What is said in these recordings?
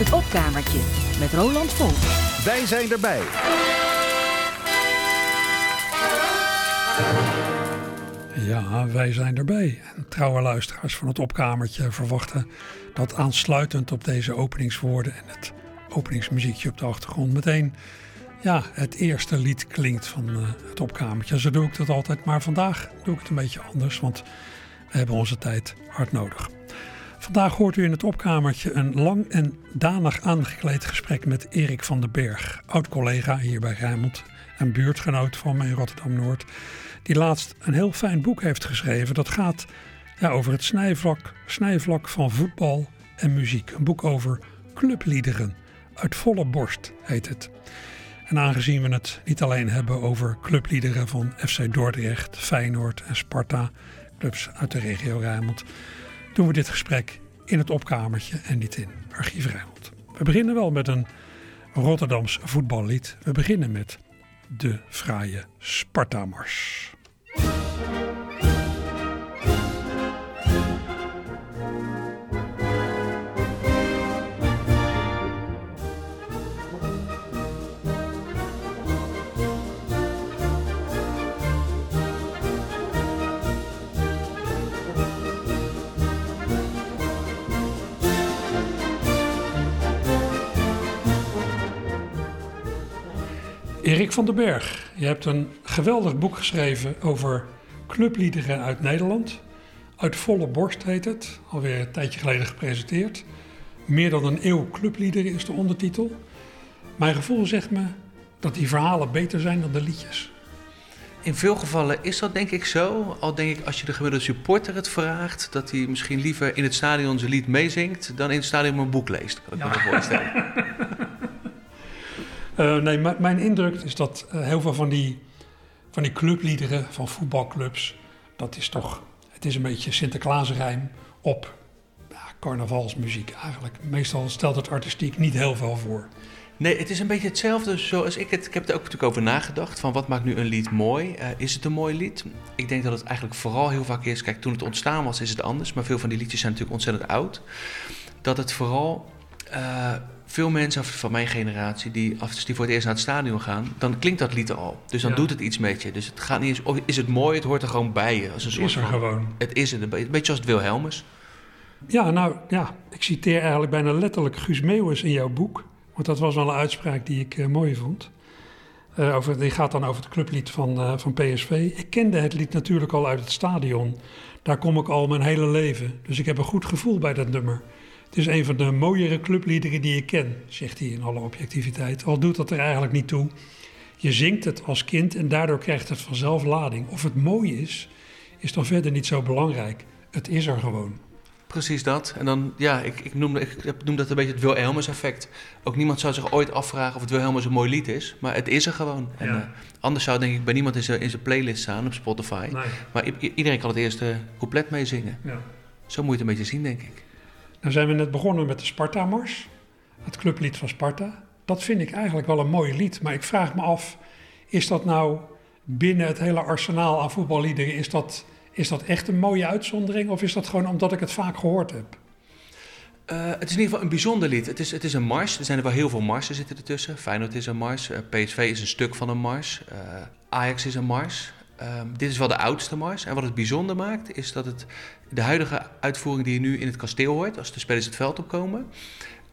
Het opkamertje met Roland Vol. Wij zijn erbij. Ja, wij zijn erbij. En trouwe luisteraars van het opkamertje verwachten dat aansluitend op deze openingswoorden en het openingsmuziekje op de achtergrond meteen ja, het eerste lied klinkt van uh, het opkamertje. Zo doe ik dat altijd, maar vandaag doe ik het een beetje anders, want we hebben onze tijd hard nodig. Vandaag hoort u in het opkamertje een lang en danig aangekleed gesprek met Erik van den Berg, oud-collega hier bij Rijnmond en buurtgenoot van mij in Rotterdam-Noord, die laatst een heel fijn boek heeft geschreven. Dat gaat ja, over het snijvlak, snijvlak van voetbal en muziek. Een boek over clubliederen. Uit volle borst heet het. En aangezien we het niet alleen hebben over clubliederen van FC Dordrecht, Feyenoord en Sparta, clubs uit de regio Rijnmond, doen we dit gesprek in het opkamertje en niet in Archief Rijnmond. We beginnen wel met een Rotterdams voetballied. We beginnen met de fraaie Sparta-mars. Erik van den Berg, je hebt een geweldig boek geschreven over clubliederen uit Nederland. Uit volle borst heet het, alweer een tijdje geleden gepresenteerd. Meer dan een eeuw clubliederen is de ondertitel. Mijn gevoel zegt me dat die verhalen beter zijn dan de liedjes. In veel gevallen is dat denk ik zo. Al denk ik als je de gemiddelde supporter het vraagt, dat hij misschien liever in het stadion zijn lied meezingt dan in het stadion een boek leest. Kan ik ja. me voorstellen. Uh, nee, mijn indruk is dat uh, heel veel van die, van die clubliederen van voetbalclubs, dat is toch, het is een beetje Sinterklaasrijm op ja, carnavalsmuziek eigenlijk. Meestal stelt het artistiek niet heel veel voor. Nee, het is een beetje hetzelfde zoals ik het. Ik heb er ook natuurlijk over nagedacht. Van wat maakt nu een lied mooi? Uh, is het een mooi lied? Ik denk dat het eigenlijk vooral heel vaak is. Kijk, toen het ontstaan was, is het anders. Maar veel van die liedjes zijn natuurlijk ontzettend oud. Dat het vooral veel mensen van mijn generatie die, als die voor het eerst naar het stadion gaan, dan klinkt dat lied al. Dus dan doet het iets met je. Dus het gaat niet eens, of is het mooi, het hoort er gewoon bij je. Als een het is er gewoon. Het is het, een beetje als het Wilhelmus. Ja, nou ja, ik citeer eigenlijk bijna letterlijk Guus Meeuwis in jouw boek. Want dat was wel een uitspraak die ik uh, mooi vond. Uh, over, die gaat dan over het clublied van, uh, van PSV. Ik kende het lied natuurlijk al uit het stadion. Daar kom ik al mijn hele leven. Dus ik heb een goed gevoel bij dat nummer. Het is een van de mooiere clubliederen die ik ken, zegt hij in alle objectiviteit. Al doet dat er eigenlijk niet toe. Je zingt het als kind en daardoor krijgt het vanzelf lading. Of het mooi is, is dan verder niet zo belangrijk. Het is er gewoon. Precies dat. En dan, ja, ik, ik, noem, ik noem dat een beetje het Wilhelmus effect. Ook niemand zou zich ooit afvragen of het Wilhelmus een mooi lied is. Maar het is er gewoon. En, uh, anders zou denk ik bij niemand in zijn, in zijn playlist staan op Spotify. Nee. Maar iedereen kan het eerste couplet meezingen. Ja. Zo moet je het een beetje zien, denk ik. Nou zijn we net begonnen met de Sparta-mars, het clublied van Sparta. Dat vind ik eigenlijk wel een mooi lied, maar ik vraag me af, is dat nou binnen het hele arsenaal aan voetballiederen, is dat, is dat echt een mooie uitzondering of is dat gewoon omdat ik het vaak gehoord heb? Uh, het is in ieder geval een bijzonder lied. Het is, het is een mars. Er zijn er wel heel veel marsen zitten ertussen. Feyenoord is een mars. Eh, PSV is een stuk van een mars. Uh, Ajax is een mars. Um, dit is wel de oudste mars. En wat het bijzonder maakt, is dat het de huidige uitvoering die je nu in het kasteel hoort, als de spelers het veld opkomen,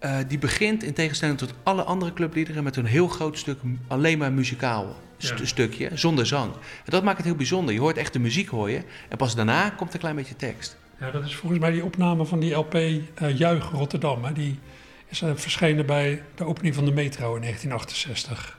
uh, die begint in tegenstelling tot alle andere clubliederen met een heel groot stuk alleen maar muzikaal st ja. stukje, zonder zang. En dat maakt het heel bijzonder. Je hoort echt de muziek hoor je, en pas daarna komt een klein beetje tekst. Ja, dat is volgens mij die opname van die LP uh, Juich Rotterdam. Hè? Die is uh, verschenen bij de opening van de metro in 1968.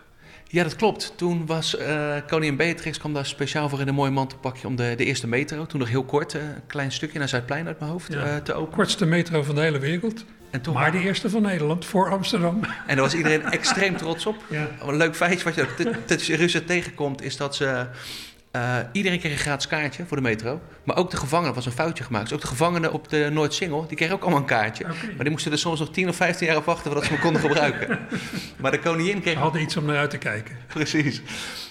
Ja, dat klopt. Toen was uh, koningin Beatrix kwam daar speciaal voor in een mooi mantelpakje om de, de eerste metro, toen nog heel kort, uh, een klein stukje naar Zuidplein uit mijn hoofd, ja. uh, te openen. Kortste metro van de hele wereld. En toen maar de eerste van Nederland, voor Amsterdam. En daar was iedereen extreem trots op. Ja. Een leuk feitje wat je te tegenkomt, is dat ze Uh, iedereen kreeg een gratis kaartje voor de metro. Maar ook de gevangenen, was een foutje gemaakt. Dus ook de gevangenen op de Noordsingel, die kregen ook allemaal een kaartje. Maar die moesten er soms nog 10 of 15 jaar op wachten voordat ze hem konden gebruiken. maar de koningin kreeg... Hadden iets om naar uit te kijken. Precies.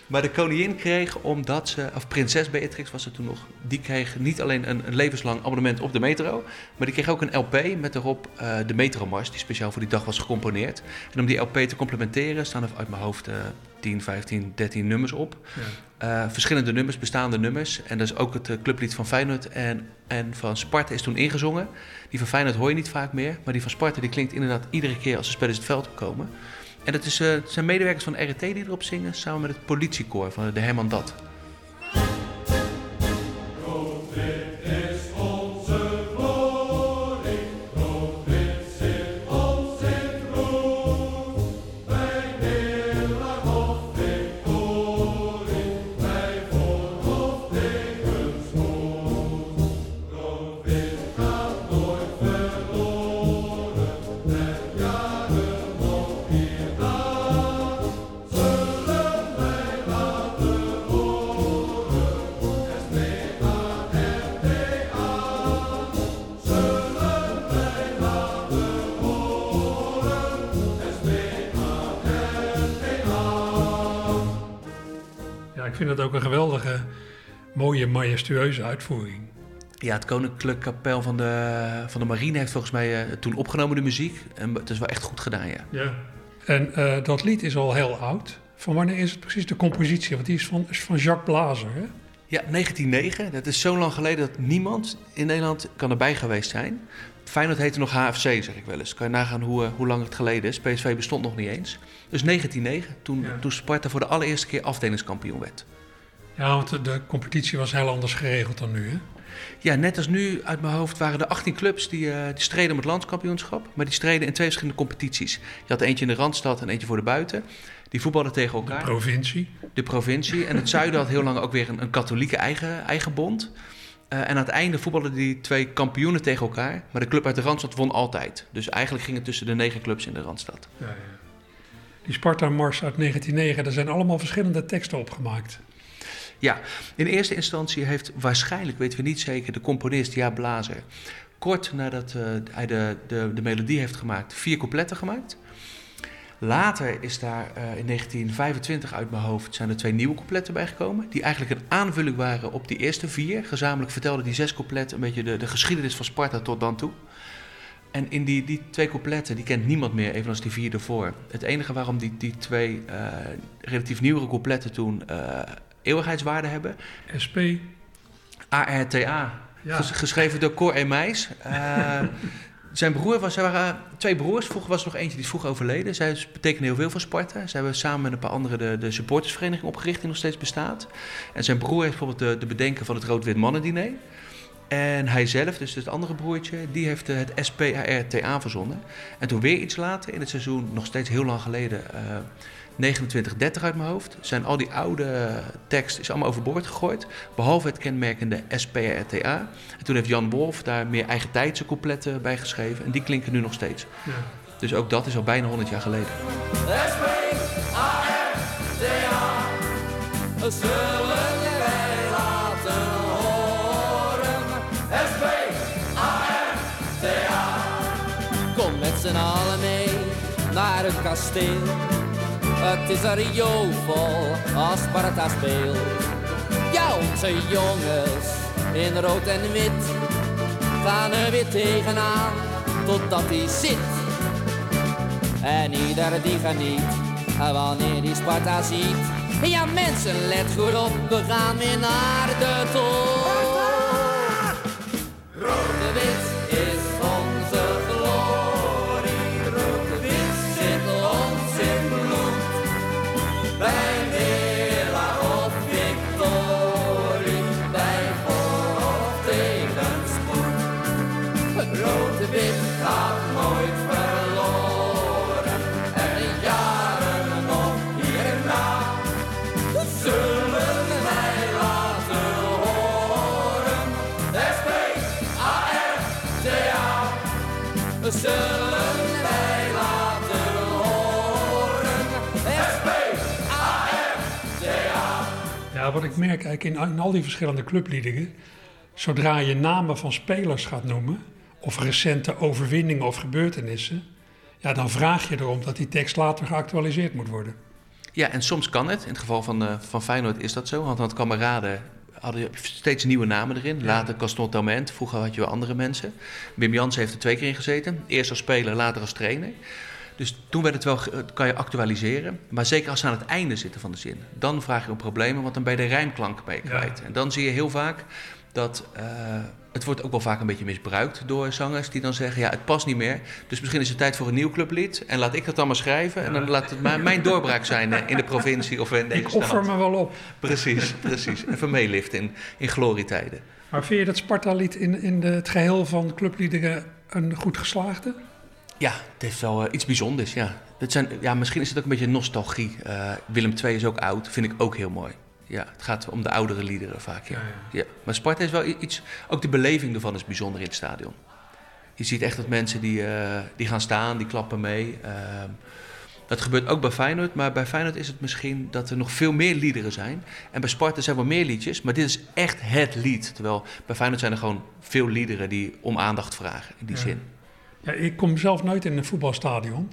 Maar de koningin kreeg, omdat ze, of prinses Beatrix was het toen nog, die kreeg niet alleen een, een levenslang abonnement op de metro, maar die kreeg ook een LP met erop uh, de Metromars, die speciaal voor die dag was gecomponeerd. En om die LP te complementeren staan er uit mijn hoofd uh, 10, 15, 13 nummers op. Ja. Uh, verschillende nummers, bestaande nummers. En dat is ook het uh, clublied van Feyenoord en, en van Sparta is toen ingezongen. Die van Feyenoord hoor je niet vaak meer, maar die van Sparta die klinkt inderdaad iedere keer als de spelers het veld opkomen. En dat is, uh, het zijn medewerkers van RT die erop zingen, samen met het politiekoor van de Herman Dat. Vind het ook een geweldige, mooie, majestueuze uitvoering. Ja, het Koninklijk Kapel van de, van de Marine heeft volgens mij uh, toen opgenomen de muziek. En het is wel echt goed gedaan, ja. ja. En uh, dat lied is al heel oud. Van wanneer is het precies de compositie? Want die is van, is van Jacques Blazer, hè? Ja, 1909. Dat is zo lang geleden dat niemand in Nederland kan erbij geweest zijn. Feyenoord heette nog HFC, zeg ik wel eens. Kan je nagaan hoe, uh, hoe lang het geleden is. PSV bestond nog niet eens. Dus 1909, toen, ja. toen Sparta voor de allereerste keer afdelingskampioen werd. Ja, want de competitie was heel anders geregeld dan nu, hè? Ja, net als nu uit mijn hoofd waren er 18 clubs die, uh, die streden om het landskampioenschap. Maar die streden in twee verschillende competities. Je had eentje in de Randstad en eentje voor de buiten. Die voetbalden tegen elkaar. De provincie. De provincie. En het zuiden had heel lang ook weer een, een katholieke eigen, eigen bond. Uh, en aan het einde voetbalden die twee kampioenen tegen elkaar. Maar de club uit de Randstad won altijd. Dus eigenlijk ging het tussen de negen clubs in de Randstad. Ja, ja. Die Sparta-mars uit 1909, daar zijn allemaal verschillende teksten opgemaakt. Ja, in eerste instantie heeft waarschijnlijk, weten we niet zeker, de componist Jaap Blazer... kort nadat uh, hij de, de, de melodie heeft gemaakt, vier coupletten gemaakt... Later is daar uh, in 1925 uit mijn hoofd zijn er twee nieuwe coupletten bijgekomen. Die eigenlijk een aanvulling waren op die eerste vier. Gezamenlijk vertelden die zes coupletten een beetje de, de geschiedenis van Sparta tot dan toe. En in die, die twee coupletten, die kent niemand meer, evenals die vier ervoor. Het enige waarom die, die twee uh, relatief nieuwere coupletten toen uh, eeuwigheidswaarde hebben. SP. ARTA. Ja. Ges, geschreven door Cor E. Meijs. Zijn broer was, er waren twee broers. Vroeger was er nog eentje die is vroeg overleden. Zij betekenen heel veel voor Sparta. Ze hebben samen met een paar anderen de, de supportersvereniging opgericht die nog steeds bestaat. En zijn broer heeft bijvoorbeeld de, de bedenker van het Rood-Wit Mannendiner. En hij zelf, dus het andere broertje, die heeft het SPARTA verzonnen. En toen weer iets later in het seizoen, nog steeds heel lang geleden, uh, 2930 uit mijn hoofd, zijn al die oude tekst is allemaal overboord gegooid. Behalve het kenmerkende SPRTA. En toen heeft Jan Wolf daar meer eigen tijdse coupletten bij geschreven. En die klinken nu nog steeds. Ja. Dus ook dat is al bijna 100 jaar geleden. SPRTA, zullen wij laten horen. SPRTA. Kom met z'n allen mee naar het kasteel het is er jovel als Sparta speelt. Ja, onze jongens in rood en wit gaan er weer tegenaan totdat hij zit. En ieder die geniet wanneer die Sparta ziet. Ja mensen, let goed op, we gaan weer naar de top. Zullen wij laten horen. S-P-A-R-T-A Ja, Ja, wat ik merk eigenlijk in, in al die verschillende clubliederen, zodra je namen van spelers gaat noemen, of recente overwinningen of gebeurtenissen, ja, dan vraag je erom dat die tekst later geactualiseerd moet worden. Ja, en soms kan het. In het geval van, uh, van Feyenoord is dat zo. Want aan kameraden hadden je steeds nieuwe namen erin. Later Caston Taument, vroeger had je wel andere mensen. Wim Jans heeft er twee keer in gezeten. Eerst als speler, later als trainer. Dus toen werd het wel, kan je actualiseren. Maar zeker als ze aan het einde zitten van de zin. Dan vraag je om problemen, want dan ben je de rijmklank bij kwijt. En dan zie je heel vaak dat... Uh, het wordt ook wel vaak een beetje misbruikt door zangers die dan zeggen: ja, het past niet meer. Dus misschien is het tijd voor een nieuw clublied. En laat ik dat dan maar schrijven. En dan laat het mijn doorbraak zijn eh, in de provincie of in deze ik offer me wel op. Precies, precies. Even meeliften in, in glorietijden. Maar vind je dat Sparta-lied in, in de, het geheel van clubliederen een goed geslaagde? Ja, het heeft wel uh, iets bijzonders, ja. Het zijn, ja. Misschien is het ook een beetje nostalgie. Willem II is ook oud, vind ik ook heel mooi ja, het gaat om de oudere liederen vaak. Ja. Ja, Maar Sparta is wel iets. Ook de beleving ervan is bijzonder in het stadion. Je ziet echt dat mensen die, uh, die gaan staan, die klappen mee. Uh, dat gebeurt ook bij Feyenoord, maar bij Feyenoord is het misschien dat er nog veel meer liederen zijn. En bij Sparta zijn wel meer liedjes, maar dit is echt het lied. Terwijl bij Feyenoord zijn er gewoon veel liederen die om aandacht vragen in die zin. Ja, ik kom zelf nooit in een voetbalstadion.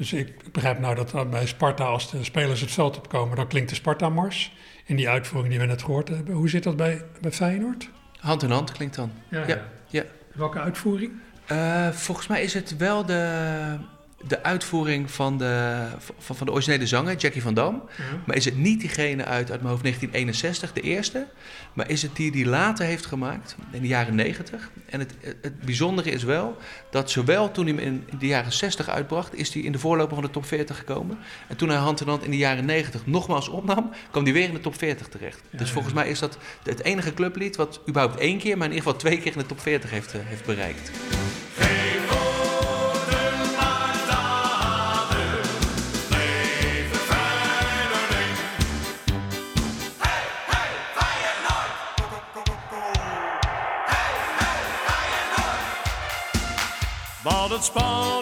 Dus ik begrijp nou dat bij Sparta, als de spelers het veld opkomen, dan klinkt de Sparta-mars in die uitvoering die we net gehoord hebben. Hoe zit dat bij, bij Feyenoord? Hand in hand klinkt dan. Ja, ja. ja. Welke uitvoering? Uh, volgens mij is het wel de, de uitvoering van de, van, van de originele zanger, Jackie van Dam. Maar is het niet diegene uit, uit mijn hoofd 1961, de eerste? Maar is het die die later heeft gemaakt, in de jaren 90? En het, het bijzondere is wel dat zowel toen hij hem in de jaren 60 uitbracht, is hij in de voorloper van de top 40 gekomen. En toen hij hand in hand in de jaren 90 nogmaals opnam, kwam hij weer in de top 40 terecht. dus volgens mij is dat het enige clublied wat überhaupt één keer, maar in ieder geval twee keer in de top 40 heeft, uh, heeft bereikt. Wat het spanning,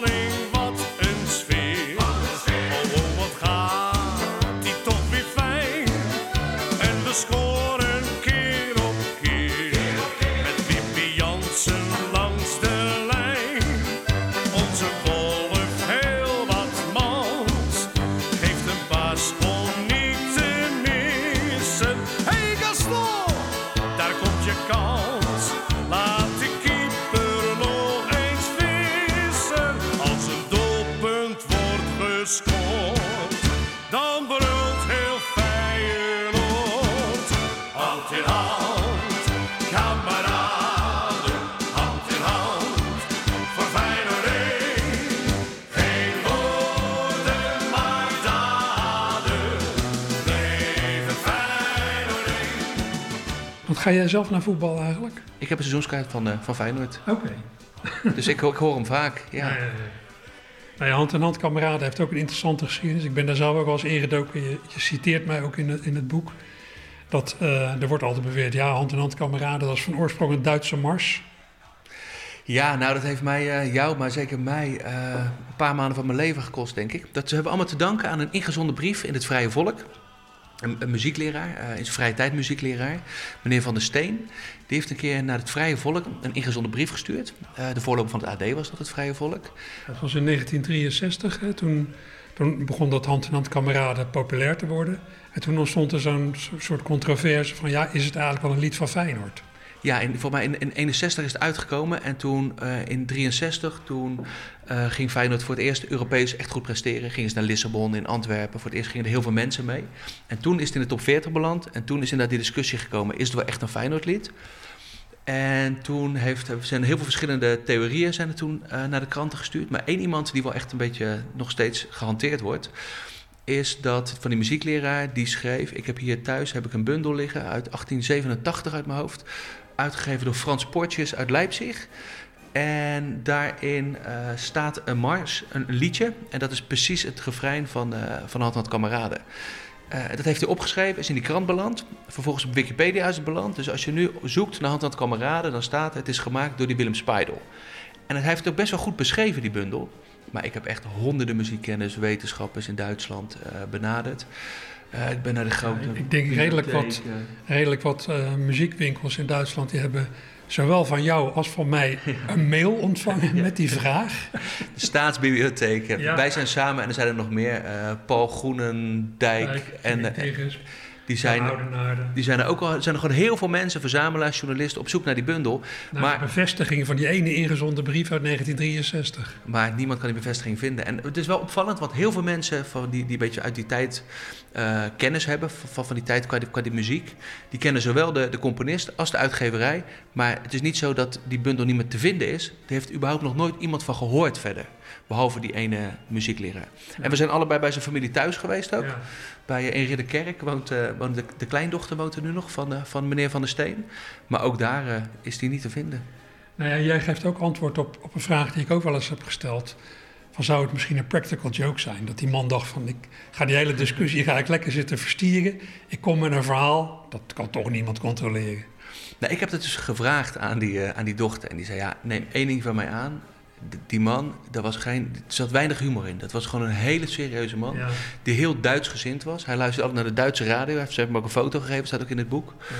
ga jij zelf naar voetbal eigenlijk? Ik heb een seizoenskaart van, uh, van Feyenoord. Oké. Dus ik, ik, hoor hem vaak. Ja. Ja, ja, ja. Nou ja, Hand in Hand Kameraden heeft ook een interessante geschiedenis. Ik ben daar zelf ook wel eens ingedoken. Je, je citeert mij ook in het, in het boek. Dat, uh, er wordt altijd beweerd, ja, Hand in Hand Kameraden, dat is van oorsprong een Duitse mars. Ja, nou dat heeft mij, uh, jou, maar zeker mij, uh, een paar maanden van mijn leven gekost, denk ik. Dat hebben we allemaal te danken aan een ingezonden brief in het Vrije Volk. Een, muziekleraar, uh, een vrije tijd muziekleraar, meneer Van der Steen. Die heeft een keer naar het Vrije Volk een ingezonden brief gestuurd. de voorloper van het AD was dat, het Vrije Volk. Dat was in 1963, hè, toen, toen begon dat Hand in Hand Kameraden populair te worden. En toen ontstond er zo'n soort controverse van, ja, is het eigenlijk wel een lied van Feyenoord? Ja, in, voor mij in, in 61 is het uitgekomen en toen uh, in 63 toen uh, ging Feyenoord voor het eerst Europees echt goed presteren. Gingen ze naar Lissabon, in Antwerpen. Voor het eerst gingen er heel veel mensen mee. En toen is het in de top 40 beland en toen is inderdaad die discussie gekomen: is het wel echt een Feyenoordlied? En toen heeft, zijn heel veel verschillende theorieën zijn er toen uh, naar de kranten gestuurd. Maar één iemand die wel echt een beetje nog steeds gehanteerd wordt, is dat van die muziekleraar die schreef: Ik heb hier thuis heb ik een bundel liggen uit 1887 uit mijn hoofd, uitgegeven door Frans Portjes uit Leipzig. En daarin uh, staat een mars, een liedje, en dat is precies het refrein van, uh, van Hand Kameraden. Uh, dat heeft hij opgeschreven, is in die krant beland. Vervolgens op Wikipedia is het beland. Dus als je nu zoekt naar Hand Kameraden, dan staat het is gemaakt door die Willem Spijdel. En hij heeft het ook best wel goed beschreven, die bundel. Maar ik heb echt honderden muziekkennis, wetenschappers in Duitsland uh, benaderd. Uh, ik ben naar de grote. Ja, ik denk redelijk wat, redelijk wat uh, muziekwinkels in Duitsland die hebben zowel van jou als van mij een mail ontvangen met die vraag. De Staatsbibliotheek. Ja. Wij zijn samen en er zijn er nog meer. Uh, Paul Groenendijk Dijk, en. Die zijn, die zijn er ook al. Er zijn er gewoon heel veel mensen, verzamelaars, journalisten op zoek naar die bundel. Naar maar, de bevestiging van die ene ingezonden brief uit 1963. Maar niemand kan die bevestiging vinden. En het is wel opvallend, want heel veel mensen van die, die een beetje uit die tijd uh, kennis hebben, van, van die tijd qua, qua die muziek, die kennen zowel de, de componist als de uitgeverij. Maar het is niet zo dat die bundel niet meer te vinden is. Daar heeft überhaupt nog nooit iemand van gehoord verder. Behalve die ene muziekleraar. En we zijn allebei bij zijn familie thuis geweest ook. Ja. Bij uh, in Ridderkerk woont, uh, woont de, de, kleindochter woont er nu nog van, uh, van meneer Van der Steen. Maar ook daar is die niet te vinden. Nou ja, jij geeft ook antwoord op, op een vraag die ik ook wel eens heb gesteld. Van zou het misschien een practical joke zijn? Dat die man dacht van ik ga die hele discussie ga ik lekker zitten verstieren. Ik kom met een verhaal, dat kan toch niemand controleren. Nou, ik heb het dus gevraagd aan die, aan die dochter. En die zei ja, neem één ding van mij aan die man, daar was geen, er zat weinig humor in. Dat was gewoon een hele serieuze man. Die heel Duits gezind was. Hij luisterde altijd naar de Duitse radio. Hij heeft, ze hebben me ook een foto gegeven, staat ook in het boek. Ja.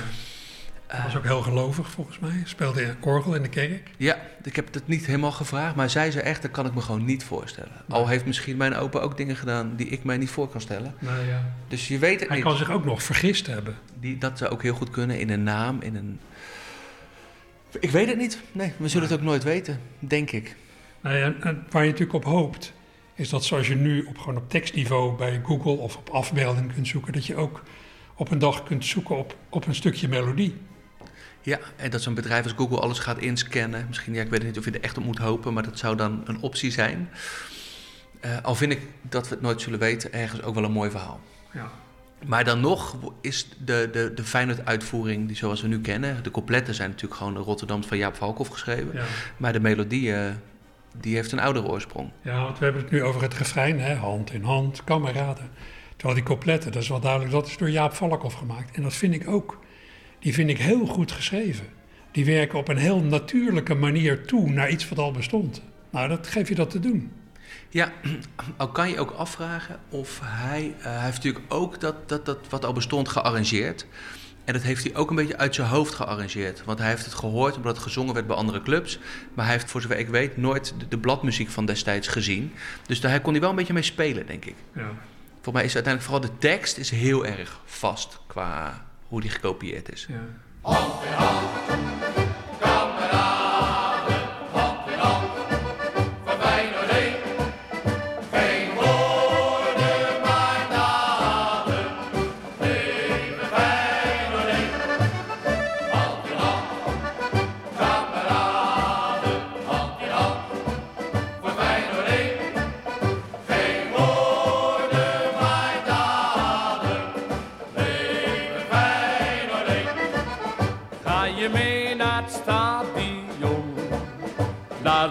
Hij was ook heel gelovig volgens mij. Speelde in orgel in de kerk. Ja, ik heb het niet helemaal gevraagd. Maar zij zei echt, dat kan ik me gewoon niet voorstellen. Al heeft misschien mijn opa ook dingen gedaan die ik mij niet voor kan stellen. Nou ja. Dus je weet het Hij niet. kan zich ook nog vergist hebben. Die, dat zou ook heel goed kunnen in een naam, in een... Ik weet het niet. Nee, we zullen het ook nooit weten, denk ik. Nou ja, en waar je natuurlijk op hoopt, is dat zoals je nu op, gewoon op tekstniveau bij Google of op afbeelding kunt zoeken, dat je ook op een dag kunt zoeken op, op een stukje melodie. Ja, en dat zo'n bedrijf als Google alles gaat inscannen. Misschien, ja, ik weet niet of je er echt op moet hopen, maar dat zou dan een optie zijn. Uh, al vind ik dat we het nooit zullen weten, ergens ook wel een mooi verhaal. Ja. Maar dan nog is de, de, de Feyenoord-uitvoering die zoals we nu kennen... de coupletten zijn natuurlijk gewoon Rotterdams van Jaap Valkhoff geschreven. Ja. Maar de melodie, uh, die heeft een oudere oorsprong. Ja, want we hebben het nu over het refrein, hè? hand in hand, kameraden. Terwijl die coupletten, dat is wel duidelijk, dat is door Jaap Valkhoff gemaakt. En dat vind ik ook, die vind ik heel goed geschreven. Die werken op een heel natuurlijke manier toe naar iets wat al bestond. Nou, dat geef je dat te doen. Ja, al kan je ook afvragen of hij, uh, hij heeft natuurlijk ook dat, dat, dat wat al bestond gearrangeerd. En dat heeft hij ook een beetje uit zijn hoofd gearrangeerd. Want hij heeft het gehoord omdat het gezongen werd bij andere clubs. Maar hij heeft, voor zover ik weet, nooit de, de bladmuziek van destijds gezien. Dus daar kon hij wel een beetje mee spelen, denk ik. Ja. Voor mij is uiteindelijk vooral de tekst is heel erg vast qua hoe die gekopieerd is. Ja.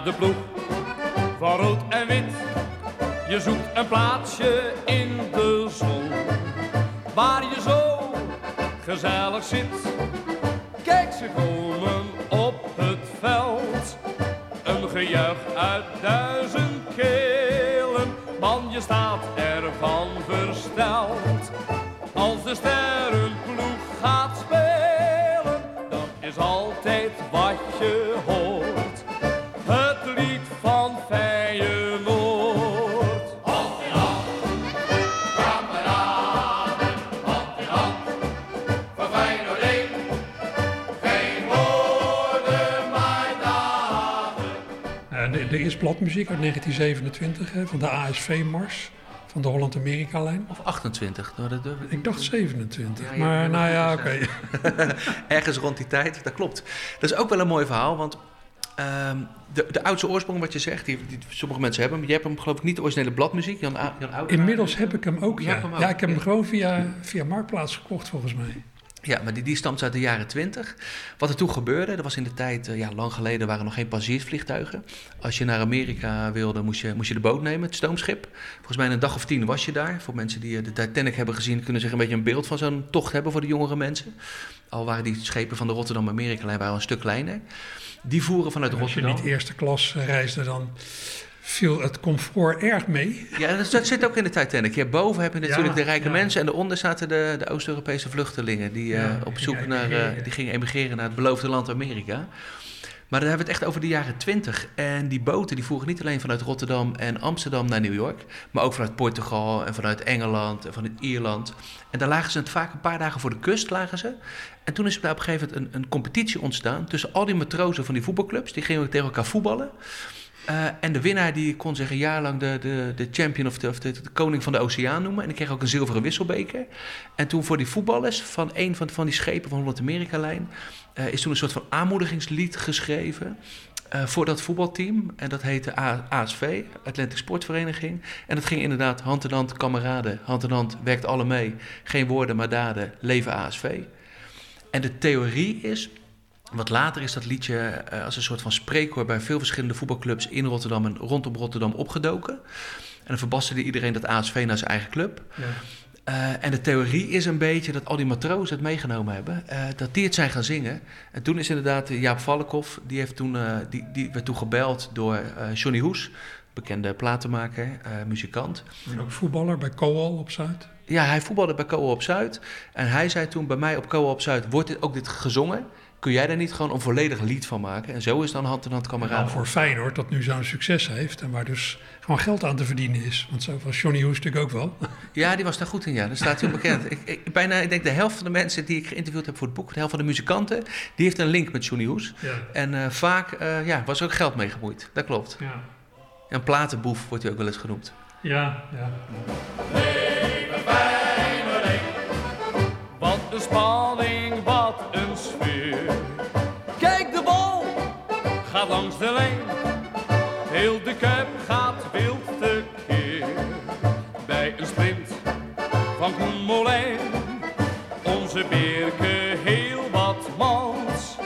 De ploeg van rood en wit. Je zoekt een plaatsje in de zon, waar je zo gezellig zit. Kijk, ze komen op het veld, een gejuich uit duizend kelen. Man, je staat ervan versteld. Als de sterrenploeg bladmuziek uit 1927 hè, van de ASV-mars van de Holland-Amerika-lijn. Of 28. dat- dat- dat- Ik dacht 27, Ja, je maar nou ja, oké. Ergens rond die tijd, dat klopt. Dat is ook wel een mooi verhaal, want ehm, de, de oudste oorsprong wat je zegt, die, die sommige mensen hebben, hem. je hebt hem geloof ik niet de originele bladmuziek, Jan, A- Jan Oudenaar. Inmiddels heb ik hem ook, ja. hem ook. Ja, ik heb hem gewoon via, via Marktplaats gekocht volgens mij. Ja, maar die, die stamt uit de jaren 20. Wat er toen gebeurde, dat was in de tijd, eh, ja, lang geleden waren er nog geen passagiersvliegtuigen. Als je naar Amerika wilde, moest je, moest je de boot nemen, het stoomschip. Volgens mij een dag of tien was je daar. Voor mensen die eh, de Titanic hebben gezien, kunnen zich een beetje een beeld van zo'n tocht hebben voor de jongere mensen. Al waren die schepen van de Rotterdam-Amerika-lijn waren een stuk kleiner. Die voeren vanuit En als je Rotterdam. niet eerste klas reisde, dan viel het comfort erg mee. Ja, dat, dat zit ook in de Titanic. Ja, boven heb je natuurlijk Ja, de rijke ja. mensen en daaronder zaten de, de Oost-Europese vluchtelingen die eh, op zoek naar, eh, die gingen emigreren naar het beloofde land Amerika. Maar dan hebben we het echt over de jaren 20. En die boten die voeren niet alleen vanuit Rotterdam en Amsterdam naar New York, maar ook vanuit Portugal en vanuit Engeland en vanuit Ierland. En daar lagen ze het vaak een paar dagen voor de kust lagen ze. En toen is er daar op een gegeven moment een, een competitie ontstaan tussen al die matrozen van die voetbalclubs. Die gingen tegen elkaar voetballen. Eh, en de winnaar die kon zich een jaar lang de, de, de champion of, de, of de, koning van de oceaan noemen. En die kreeg ook een zilveren wisselbeker. En toen voor die voetballers van een van, van die schepen van de Noord-Amerika-lijn... eh, is toen een soort van aanmoedigingslied geschreven eh, voor dat voetbalteam. En dat heette ASV, Atlantic Sportvereniging. En dat ging inderdaad hand in hand, kameraden. Hand in hand, werkt alle mee. Geen woorden, maar daden, leven ASV. En de theorie is wat later is dat liedje eh, als een soort van spreekwoord bij veel verschillende voetbalclubs in Rotterdam en rondom Rotterdam opgedoken. En dan verbasterde iedereen dat ASV naar zijn eigen club. Ja. Eh, en de theorie is een beetje dat al die matrozen het meegenomen hebben, eh, dat die het zijn gaan zingen. En toen is inderdaad Jaap Valkhoff, die, heeft toen, die, die werd toen gebeld door Johnny Hoes, bekende platenmaker, muzikant. En ook voetballer bij Coal op Zuid. Ja, hij voetbalde bij Coa op Zuid. En hij zei toen bij mij op Coa op Zuid, wordt dit, ook dit gezongen? Kun jij daar niet gewoon een volledig lied van maken? En zo is dan hand in hand En kameraden. dan voor Feyenoord, dat nu zo'n succes heeft. En waar dus gewoon geld aan te verdienen is. Want zo was Johnny Hoes natuurlijk ook wel. Ja, die was daar goed in, ja. Dat staat heel bekend. ik, ik, bijna, ik denk de helft van de mensen die ik geïnterviewd heb voor het boek, de helft van de muzikanten, die heeft een link met Johnny Hoes. Ja. En eh, vaak eh, ja, was er ook geld mee gemoeid. Dat klopt. Ja, Een platenboef wordt hij ook wel eens genoemd. ja. ja. Wat een spanning, wat een. Kijk, de bal gaat langs de lijn. Heel de kuip gaat wild tekeer. Bij een sprint van Koen Molijn. Onze Beerke heel wat mans.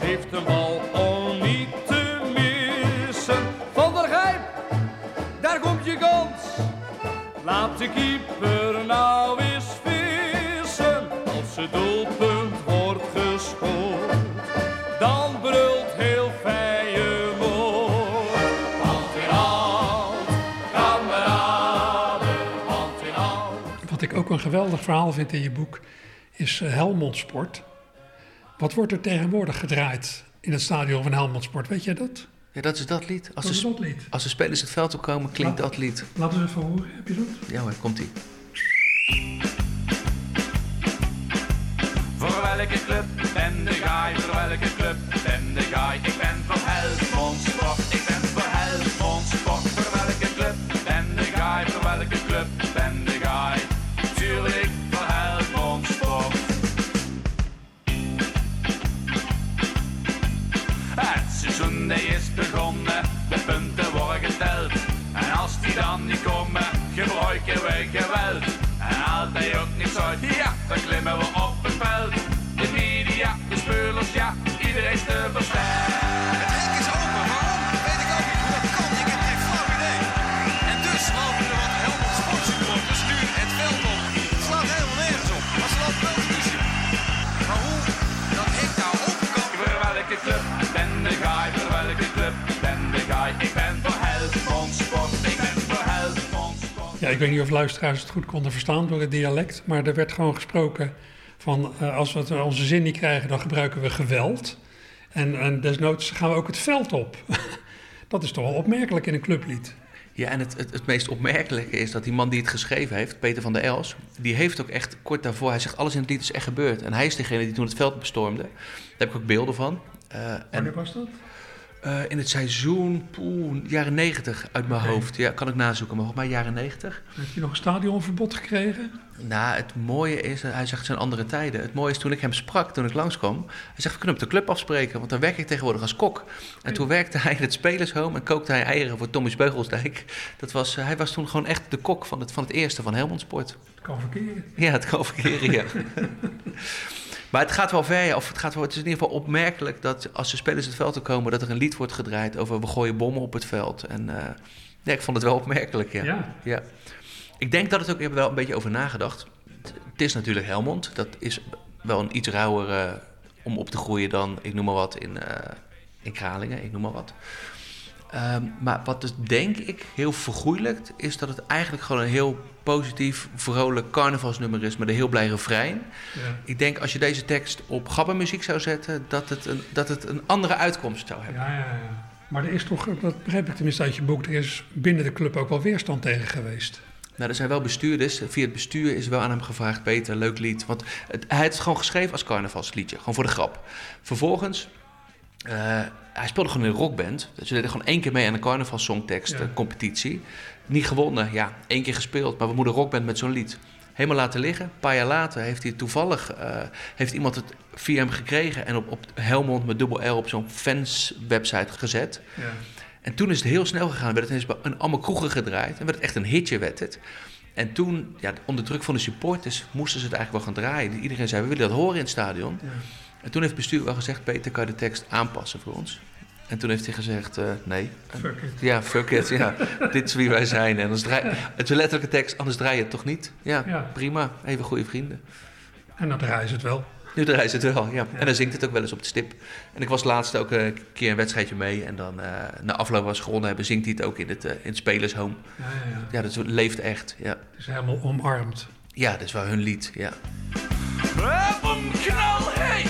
Geeft een bal om niet te missen. Van der Gijp, daar komt je kans. Laat de keeper Wat ik ook een geweldig verhaal vind in je boek is eh, Helmond Sport. Wat wordt er tegenwoordig gedraaid in het stadion van Helmond Sport? Weet jij dat? Ja, dat is dat lied. Als Wat is de, dat lied? als de spelers het veld opkomen, klinkt dat lied. Laten we even horen. Heb je dat? Ja hoor, komt-ie. Voor welke club ben de guy? Voor welke club Die dan niet komen, gebruiken we geweld. En als hij ook niet uit, ja, dan klimmen we op het veld. De media, de spelers, ja, iedereen is te versteld. Ja, ik weet niet of luisteraars het goed konden verstaan door het dialect. Maar er werd gewoon gesproken van eh, als we het, onze zin niet krijgen, dan gebruiken we geweld. En, en desnoods gaan we ook het veld op. dat is toch wel opmerkelijk in een clublied. Ja, en het, het, het meest opmerkelijke is dat die man die het geschreven heeft, Peter van der Els, die heeft ook echt kort daarvoor, hij zegt alles in het lied is echt gebeurd. En hij is degene die toen het veld bestormde. Daar heb ik ook beelden van. Eh, en Wanneer was dat? Eh, in het seizoen, poeh, jaren 90 uit mijn hoofd. Ja, kan ik nazoeken, maar volgens mij jaren 90. Heeft hij nog een stadionverbod gekregen? Nou, het mooie is, hij zegt het zijn andere tijden. Het mooie is toen ik hem sprak, toen ik langskwam. Hij zegt, we kunnen op de club afspreken, want dan werk ik tegenwoordig als kok. En toen werkte hij in het spelershome en kookte hij eieren voor Tommy Beugelsdijk. Dat was, eh, hij was toen gewoon echt de kok van het, van het eerste van Helmond Sport. Het kan verkeren. Ja, het kan verkeren, ja. Maar het gaat wel ver, of het, gaat wel, het is in ieder geval opmerkelijk dat als de spelers het veld te komen, dat er een lied wordt gedraaid over we gooien bommen op het veld. En ja, ik vond het wel opmerkelijk, ja. Ja. ja. Ik denk dat het ook, ik heb er wel een beetje over nagedacht. Het, is natuurlijk Helmond, dat is wel een iets rauwer eh, om op te groeien dan, ik noem maar wat, in, eh, in Kralingen, ik noem maar wat. Ehm, maar wat dus denk ik heel vergoeilijkt, is dat het eigenlijk gewoon een heel positief, vrolijk carnavalsnummer is met een heel blij refrein. Ja. Ik denk als je deze tekst op gabbermuziek zou zetten, dat het een, dat het een andere uitkomst zou hebben. Ja, ja, ja. Maar er is toch, dat begrijp ik tenminste uit je boek, er is binnen de club ook wel weerstand tegen geweest. Nou, er zijn wel bestuurders. Via het bestuur is wel aan hem gevraagd: Peter, leuk lied. Want het, hij heeft het gewoon geschreven als carnavalsliedje, gewoon voor de grap. Vervolgens, eh, hij speelde gewoon in een rockband. Dus we deden gewoon één keer mee aan een carnavalsongtekst Ja. eh, competitie. Niet gewonnen, ja, één keer gespeeld. Maar we moeten rockband met zo'n lied. Helemaal laten liggen. Een paar jaar later heeft hij toevallig eh, heeft iemand het via hem gekregen en op, op Helmond met dubbel L op zo'n fans-website gezet. Ja. En toen is het heel snel gegaan. Werd het ineens een allemaal kroegen gedraaid. En werd het echt een hitje, werd het. En toen, ja, onder druk van de supporters, moesten ze het eigenlijk wel gaan draaien. Iedereen zei, we willen dat horen in het stadion. Ja. En toen heeft het bestuur wel gezegd, Peter, kan je de tekst aanpassen voor ons? En toen heeft hij gezegd, eh, nee. Fuck it. Ja, fuck it, ja. Dit is wie wij zijn. En anders draai, het is een letterlijke tekst, anders draai je het toch niet? Ja, Ja. prima. Even goede vrienden. En dan draaien ze het wel. Nu draait het wel, ja. En dan zingt het ook wel eens op de stip. En ik was laatst ook een keer een wedstrijdje mee. En dan eh, na afloop was gewonnen hebben, zingt hij het ook in het, eh, in het spelershome. Ja, ja, ja. Ja, dat leeft echt. Ja, Het is helemaal omarmd. ja dat is wel hun lied. Ja. Bomknal, hey!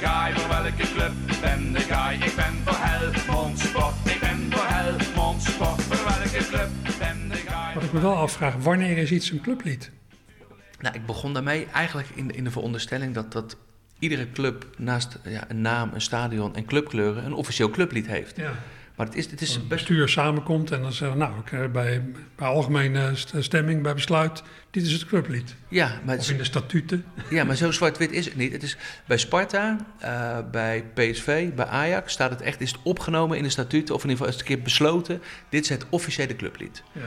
Ben de gaai, voor welke club ben de gaai. Ik ben voor Helmond Sport, ik ben voor Helmond Sport, voor welke club ben de gaai. Wat ik me wel afvraag, wanneer is iets een clublied? Nou, ik begon daarmee eigenlijk in, in de veronderstelling dat, dat iedere club naast ja, een naam, een stadion en clubkleuren een officieel clublied heeft. Ja. Maar het is, het is Als het best bestuur samenkomt en dan zeggen we, nou, ik, bij, bij algemene st- stemming, bij besluit, dit is het clublied. Ja, maar, Of in de statuten. ja, maar zo zwart-wit is het niet. Het is, bij Sparta, eh, bij PSV, bij Ajax staat het echt, is het opgenomen in de statuten, of in ieder geval is het een keer besloten, dit is het officiële clublied. Ja.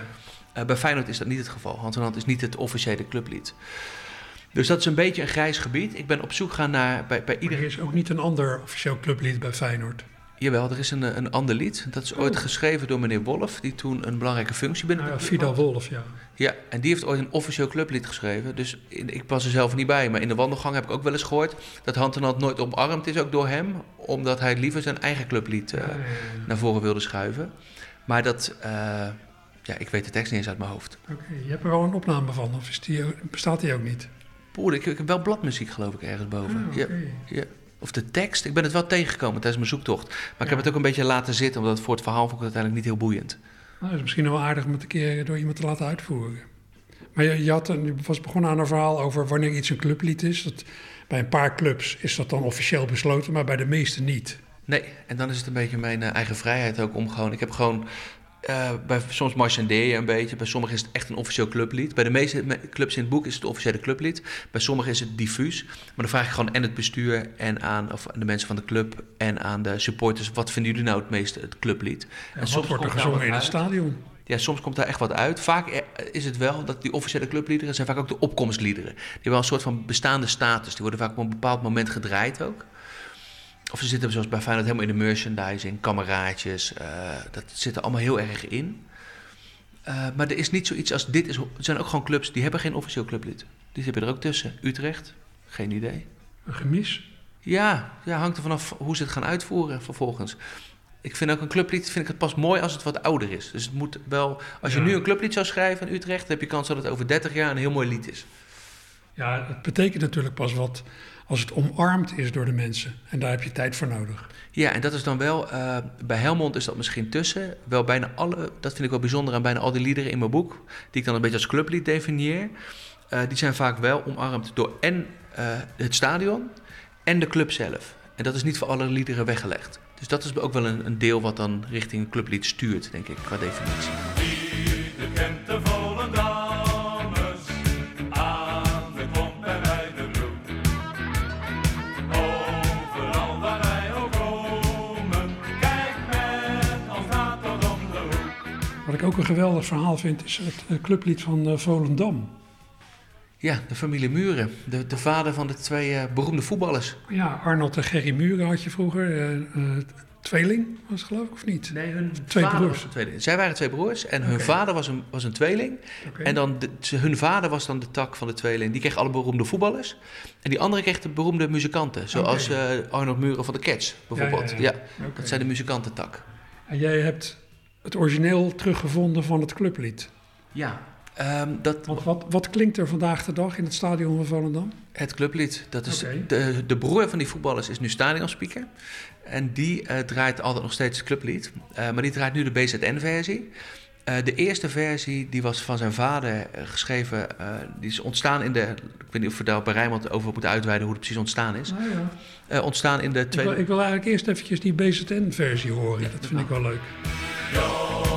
Eh, bij Feyenoord is dat niet het geval. Hand in hand is niet het officiële clublied. Dus dat is een beetje een grijs gebied. Ik ben op zoek gaan naar bij, bij ieder. er is ook niet een ander officieel clublied bij Feyenoord. Jawel, er is een, eh, een ander lied. Dat is ooit Oh. geschreven door meneer Wolf, die toen een belangrijke functie binnen Nou de ja, had. Wolf, ja. Ja, en die heeft ooit een officieel clublied geschreven. Dus ik was er zelf niet bij. Maar in de wandelgang heb ik ook wel eens gehoord dat Hand in Hand nooit omarmd is, ook door hem. Omdat hij liever zijn eigen clublied eh, Ja, ja, ja. naar voren wilde schuiven. Maar dat, eh, ja, ik weet de tekst niet eens uit mijn hoofd. Oké, je hebt er wel een opname van, of is die, ook- bestaat die ook niet? Poeh, ik, ik heb wel bladmuziek geloof ik ergens boven. Ah, ja. Of de tekst, ik ben het wel tegengekomen tijdens mijn zoektocht. Maar ik heb het ook een beetje laten zitten, omdat het voor het verhaal vond ik het uiteindelijk niet heel boeiend. Nou, dat is misschien wel aardig om het een keer door iemand te laten uitvoeren. Maar je, je, had, een- je was begonnen aan een verhaal over wanneer iets een clublied is. Dat, bij een paar clubs is dat dan officieel besloten, maar bij de meeste niet. Nee, en dan is het een beetje mijn eh, eigen vrijheid ook om gewoon... Ik heb gewoon... eh, bij, soms marchandeer je een beetje. Bij sommigen is het echt een officieel clublied. Bij de meeste me- clubs in het boek is het officiële clublied. Bij sommigen is het diffuus. Maar dan vraag ik gewoon en het bestuur en aan, of aan de mensen van de club en aan de supporters... wat vinden jullie nou het meeste het clublied? En wat wordt er gezongen in het stadion? Ja, soms komt daar echt wat uit. Vaak eh, is het wel dat die officiële clubliederen zijn vaak ook de opkomstliederen. Die hebben wel een soort van bestaande status. Die worden vaak op een bepaald moment gedraaid ook. Of ze zitten zoals bij Feyenoord helemaal in de merchandising, kameraadjes. eh, dat zit er allemaal heel erg in. Eh, maar er is niet zoiets als dit. Is, er zijn ook gewoon clubs die hebben geen officieel clublied. Die hebben er ook tussen. Utrecht, geen idee. Een gemis? Ja, ja, hangt er vanaf hoe ze het gaan uitvoeren vervolgens. Ik vind ook een clublied vind ik het pas mooi als het wat ouder is. Dus het moet wel, als je Ja. nu een clublied zou schrijven in Utrecht, dan heb je kans dat het over 30 jaar een heel mooi lied is. Ja, het betekent natuurlijk pas wat als het omarmd is door de mensen. En daar heb je tijd voor nodig. Ja, en dat is dan wel, eh, bij Helmond is dat misschien tussen. Wel bijna alle, dat vind ik wel bijzonder aan bijna al die liederen in mijn boek, die ik dan een beetje als clublied definieer. eh, die zijn vaak wel omarmd door en eh, het stadion en de club zelf. En dat is niet voor alle liederen weggelegd. Dus dat is ook wel een, een deel wat dan richting clublied stuurt, denk ik, qua definitie. Ik ook een geweldig verhaal vind, is het eh, clublied van eh, Volendam. Ja, de familie Muren. De, de vader van de twee eh, beroemde voetballers. Ja, Arnold en Gerry Muren had je vroeger. eh, eh, tweeling was het geloof ik, of niet? Nee, hun Twee vader broers. was een tweeling. Zij waren twee broers en hun vader was een, was een tweeling. En dan de, ze- hun vader was dan de tak van de tweeling. Die kreeg alle beroemde voetballers. En die andere kreeg de beroemde muzikanten. Zoals eh, Arnold Muren van de Cats, bijvoorbeeld. Ja, Ja, ja, ja. Oké. dat zijn de muzikantentak. En jij hebt het origineel teruggevonden van het clublied. Ja, ehm, dat, Want wat, wat klinkt er vandaag de dag in het stadion van Volendam? het clublied. Dat is de, de broer van die voetballers is nu stadionspeaker. En die eh, draait altijd nog steeds het clublied. Eh, maar die draait nu de BZN-versie. Eh, de eerste versie die was van zijn vader geschreven. die is ontstaan in de. Ik weet niet of we daar bij Rijnmond over moeten uitweiden hoe het precies ontstaan is. Nou ja. Ontstaan in de Ik, wil, tweede. ik wil eigenlijk eerst eventjes die BZN-versie horen. dat vind ik wel leuk. Jongens,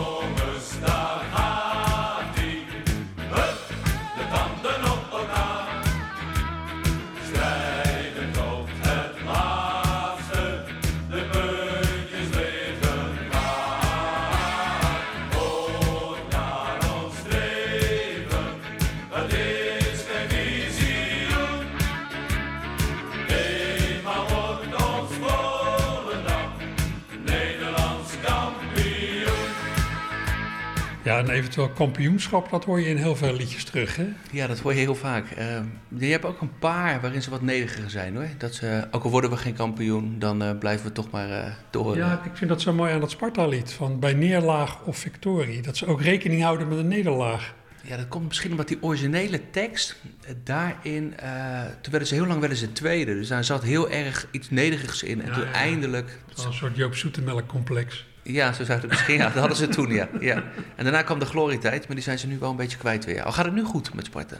Ja, en eventueel kampioenschap, dat hoor je in heel veel liedjes terug, hè? Ja, dat hoor je heel vaak. Eh, je hebt ook een paar waarin ze wat nederiger zijn hoor. Dat ze, ook al worden we geen kampioen, dan eh, blijven we toch maar eh door. Ja, ik vind dat zo mooi aan dat Sparta-lied. Van bij neerlaag of victorie. Dat ze ook rekening houden met een nederlaag. Ja, dat komt misschien omdat die originele tekst eh, daarin. eh, toen werden ze heel lang werden ze tweede. Dus daar zat heel erg iets nederigs in. En Ja, toen ja. eindelijk. Dat is een soort Joop Zoetemelk-complex. Ja, zo zou het misschien. Ja, dat hadden ze toen, ja. ja. En daarna kwam de glorietijd, maar die zijn ze nu wel een beetje kwijt weer. Al gaat het nu goed met Sparta.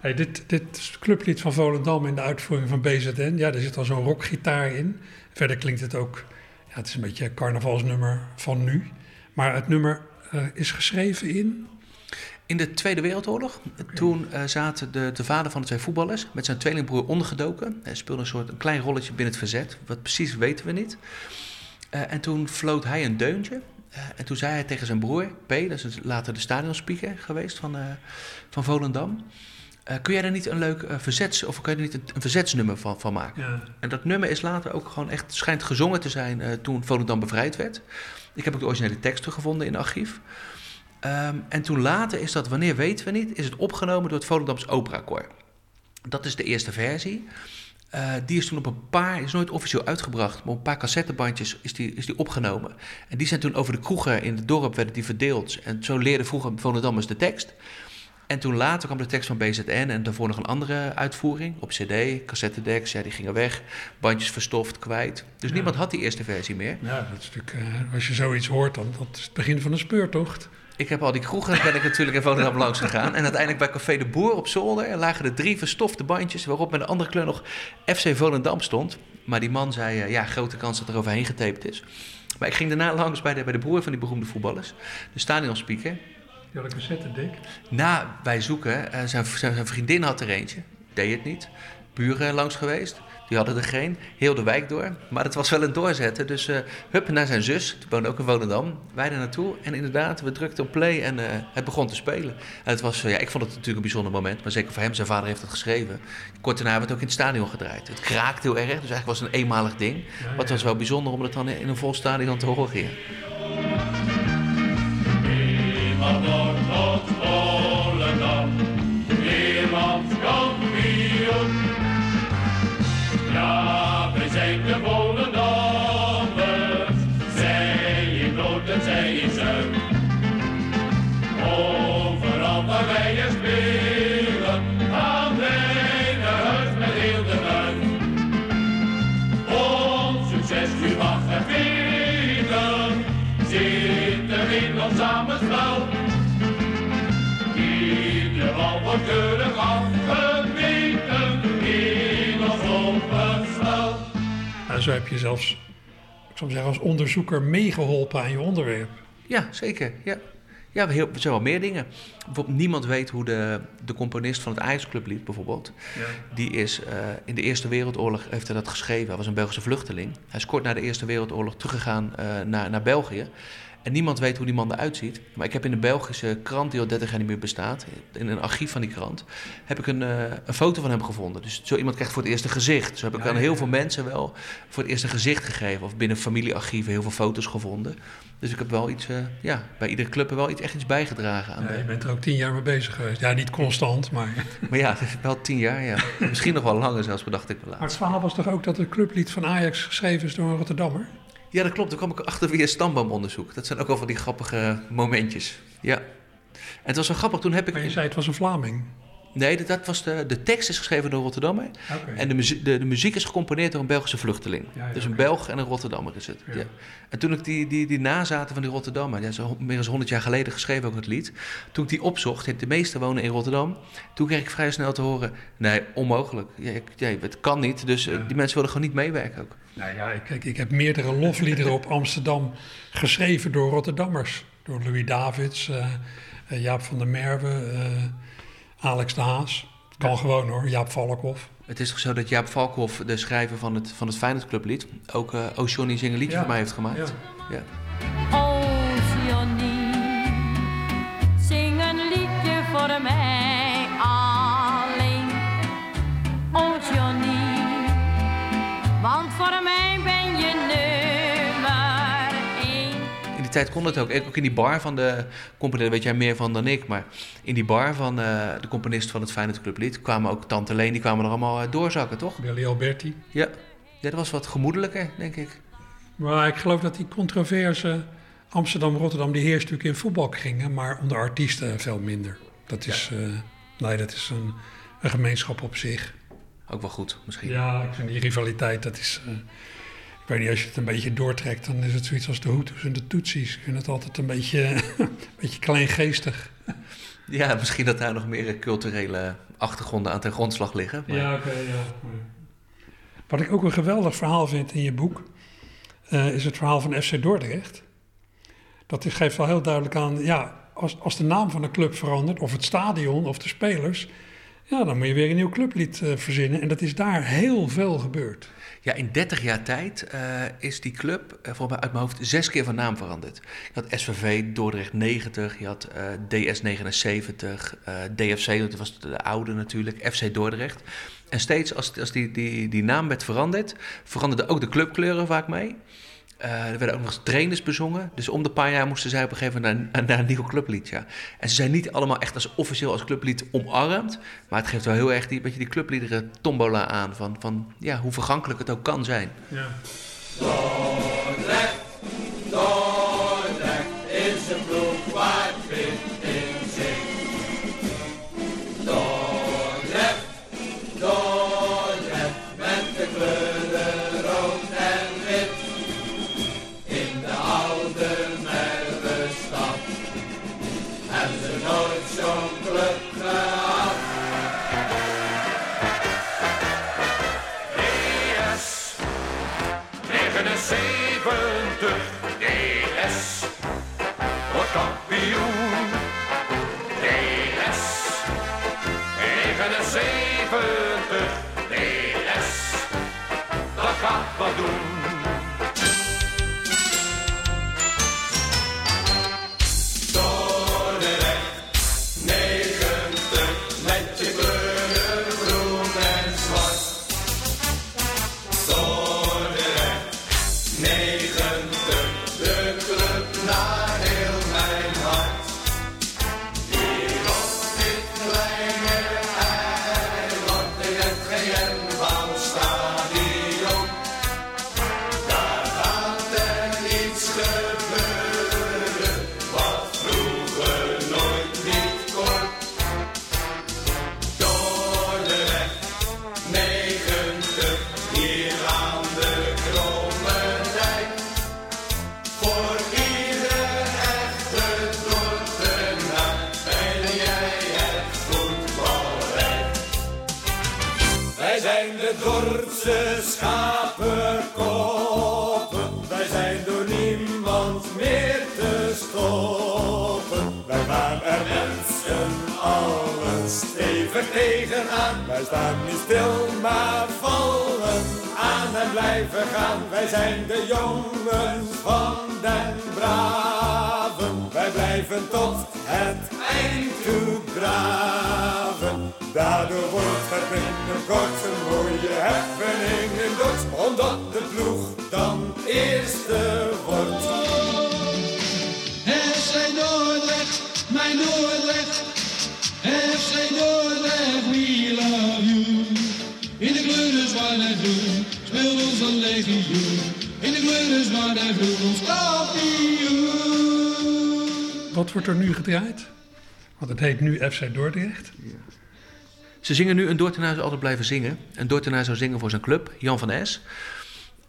Hey, dit, dit clublied van Volendam in de uitvoering van BZN, ja, daar zit al zo'n rockgitaar in. Verder klinkt het ook, ja, het is een beetje een carnavalsnummer van nu. Maar het nummer eh, is geschreven in, In de Tweede Wereldoorlog, toen eh, zaten de, de vader van de twee voetballers met zijn tweelingbroer ondergedoken. Hij speelde een soort een klein rolletje binnen het verzet. Wat precies weten we niet. Eh, en toen floot hij een deuntje. Eh, en toen zei hij tegen zijn broer, P, dat is later de stadionspeaker geweest van, eh, van Volendam. kun jij er niet een leuk verzets, of kun je er niet een, een verzetsnummer van, van maken? ja, En dat nummer is later ook gewoon echt, schijnt gezongen te zijn toen Volendam bevrijd werd. Ik heb ook de originele tekst teruggevonden in het archief. Ehm, en toen later is dat, wanneer weten we niet, is het opgenomen door het Volendams Operakoor. Dat is de eerste versie. Eh, die is toen op een paar, is nooit officieel uitgebracht, maar op een paar cassettebandjes is die, is die opgenomen. En die zijn toen over de kroegen in het dorp werden die verdeeld. En zo leerden vroeger Volendammers de tekst. En toen later kwam de tekst van BZN en daarvoor nog een andere uitvoering op CD, cassettedecks, ja, die gingen weg, bandjes verstoft, kwijt. Dus Ja. niemand had die eerste versie meer. ja dat is natuurlijk, eh, als je zoiets hoort, dan dat is het begin van een speurtocht. Ik heb al die kroegen, ben ik natuurlijk in Volendam langs gegaan. En uiteindelijk bij Café de Boer op zolder lagen er drie verstofte bandjes... waarop met een andere kleur nog FC Volendam stond. Maar die man zei, eh, ja, grote kans dat er overheen getaped is. Maar ik ging daarna langs bij de, bij de broer van die beroemde voetballers. De stadionspeaker. Ja, een cassettedek. Na wij zoeken, eh, zijn, zijn, zijn vriendin had er eentje. Deed het niet. Buren langs geweest. Die hadden er geen. Heel de wijk door. Maar het was wel een doorzetten. Dus eh hup naar zijn zus. Die woonde ook in Volendam. Wij er naartoe. En inderdaad, we drukten op play en eh, het begon te spelen. En het was, eh, ja, ik vond het natuurlijk een bijzonder moment. Maar zeker voor hem, zijn vader heeft het geschreven. Kort daarna hebben we het ook in het stadion gedraaid. Het kraakt heel erg. Dus eigenlijk was het een eenmalig ding. Maar het was wel bijzonder om het dan in een vol stadion te horen. En zo heb je zelfs, ik zou zeggen, als onderzoeker meegeholpen aan je onderwerp. Ja, zeker. Ja, ja heel, er zijn wel meer dingen. Bijvoorbeeld niemand weet hoe de, de componist van het Ajax Clublied bijvoorbeeld... die is eh, in de Eerste Wereldoorlog, heeft hij dat geschreven. Hij was een Belgische vluchteling. Hij is kort na de Eerste Wereldoorlog teruggegaan eh, naar, naar België. En niemand weet hoe die man eruit ziet. Maar ik heb in de Belgische krant, die al 30 jaar niet meer bestaat, in een archief van die krant, heb ik een, eh, een foto van hem gevonden. Dus zo iemand krijgt voor het eerste gezicht. Zo heb ik aan heel veel mensen wel voor het eerste gezicht gegeven. Of binnen familiearchieven heel veel foto's gevonden. Dus ik heb wel iets, eh, ja, bij iedere club wel iets, echt iets bijgedragen aan Ja, je bent er ook tien jaar mee bezig geweest. Ja, niet constant, maar... Maar ja, wel tien jaar, ja. Misschien nog wel langer zelfs, bedacht ik wel Maar het verhaal was toch ook dat het clublied van Ajax geschreven is door een Rotterdammer? Ja, dat klopt. Daar kwam ik achter via stamboomonderzoek. Dat zijn ook wel van die grappige momentjes. Ja. En het was zo grappig, toen heb ik... Maar je zei het was een Vlaming. Nee, dat, dat was de, de tekst is geschreven door Rotterdammer. En de, muzie- de, de muziek is gecomponeerd door een Belgische vluchteling. Ja, ja, dus een. Belg en een Rotterdammer is het. Ja. En toen ik die, die, die nazaten van die Rotterdammer, ja, zo meer dan 100 jaar geleden geschreven ook het lied. Toen ik die opzocht, de meeste wonen in Rotterdam. Toen kreeg ik vrij snel te horen: nee, onmogelijk. Ja, het kan niet. Dus eh, die mensen willen gewoon niet meewerken ook. Nou ja, ik- kijk, ik heb meerdere lofliederen op Amsterdam geschreven door Rotterdammers. Door Louis Davids, eh, eh, Jaap van der Merwe, Alex de Haas. Het kan gewoon hoor, Jaap Valkhoff. Het is toch zo dat Jaap Valkhoff, de schrijver van het, van het Feyenoord Clublied, ook eh Oh Johnny Zing een liedje Ja. voor mij heeft gemaakt. Ja. Die tijd kon het ook. Ook in die bar van de componist, daar weet jij meer van dan ik, maar in die bar van eh, de componist van het Feyenoord Clublied kwamen ook Tante Leen, die kwamen er allemaal eh, doorzakken, toch? Billy Alberti. Ja. ja, dat was wat gemoedelijker, denk ik. Maar ik geloof dat die controverse Amsterdam-Rotterdam, die heerst natuurlijk in voetbalkringen, maar onder artiesten veel minder. Dat is, eh, nee, dat is een, een gemeenschap op zich. Ook wel goed, misschien. Ja, ik vind die rivaliteit, dat is... ik weet niet, als je het een beetje doortrekt, dan is het zoiets als de Hutus en de Tutsis. Ik vind het altijd een beetje, een beetje kleingeestig. Ja, misschien dat daar nog meer eh, culturele achtergronden aan ten grondslag liggen. Maar... oké, ja. Wat ik ook een geweldig verhaal vind in je boek, eh, is het verhaal van FC Dordrecht. Dat geeft wel heel duidelijk aan, ja, als, als de naam van de club verandert, of het stadion, of de spelers, ja, dan moet je weer een nieuw clublied eh, verzinnen. En dat is daar heel veel gebeurd. Ja, in 30 jaar tijd eh, is die club, eh, volgens mij uit mijn hoofd, zes keer van naam veranderd. Je had SVV Dordrecht 90, je had DS 79, eh, DFC, dat was de oude natuurlijk, FC Dordrecht. En steeds als, als die, die, die naam werd veranderd, veranderden ook de clubkleuren vaak mee. Eh, er werden ook nog eens trainers bezongen. Dus om de paar jaar moesten zij op een gegeven moment naar, naar een nieuw clublied. Ja. En ze zijn niet allemaal echt als officieel als clublied omarmd. Maar het geeft wel heel erg die, beetje die clubliederen tombola aan. Van, van ja, hoe vergankelijk het ook kan zijn. Ja. Maar vallen aan en blijven gaan. Wij zijn de jongens van den Braven. Wij blijven tot het eind toe draven. Daardoor wordt het binnenkort een mooie happening in Dordt. Omdat de ploeg dan eerste wordt. FC Dordrecht, mijn Dordrecht. FC Dordrecht, een legioen. In de groen ons kampioen. Wat wordt er nu gedraaid? Want het heet nu FC Dordrecht. Ze zingen nu een Dordtenaar zou altijd blijven zingen. Een Dordtenaar zou zingen voor zijn club, Jan van Es.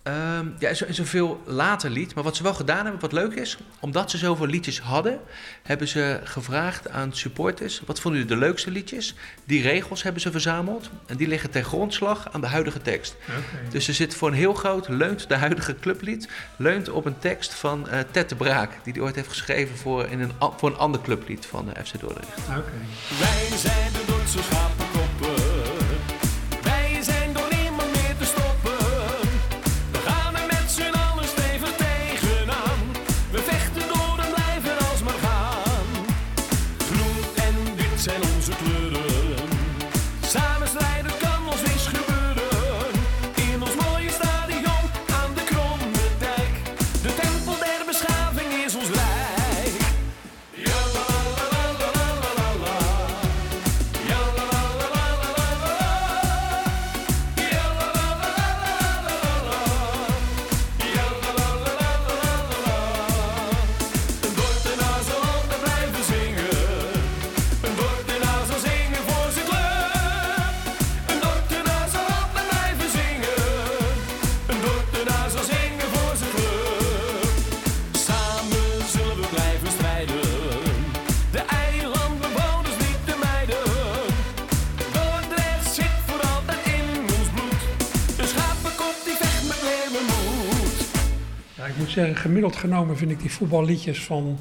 Ehm, ja, is, is een veel later lied. Maar wat ze wel gedaan hebben, wat leuk is... omdat ze zoveel liedjes hadden... hebben ze gevraagd aan supporters... wat vonden jullie de leukste liedjes? Die regels hebben ze verzameld. En die liggen ten grondslag aan de huidige tekst. Dus er zit voor een heel groot... leunt de huidige clublied... leunt op een tekst van eh Ted de Braak... die hij ooit heeft geschreven voor, in een, voor een ander clublied van eh, FC Dordrecht. Wij zijn de Dordtse gemiddeld genomen vind ik die voetballiedjes van,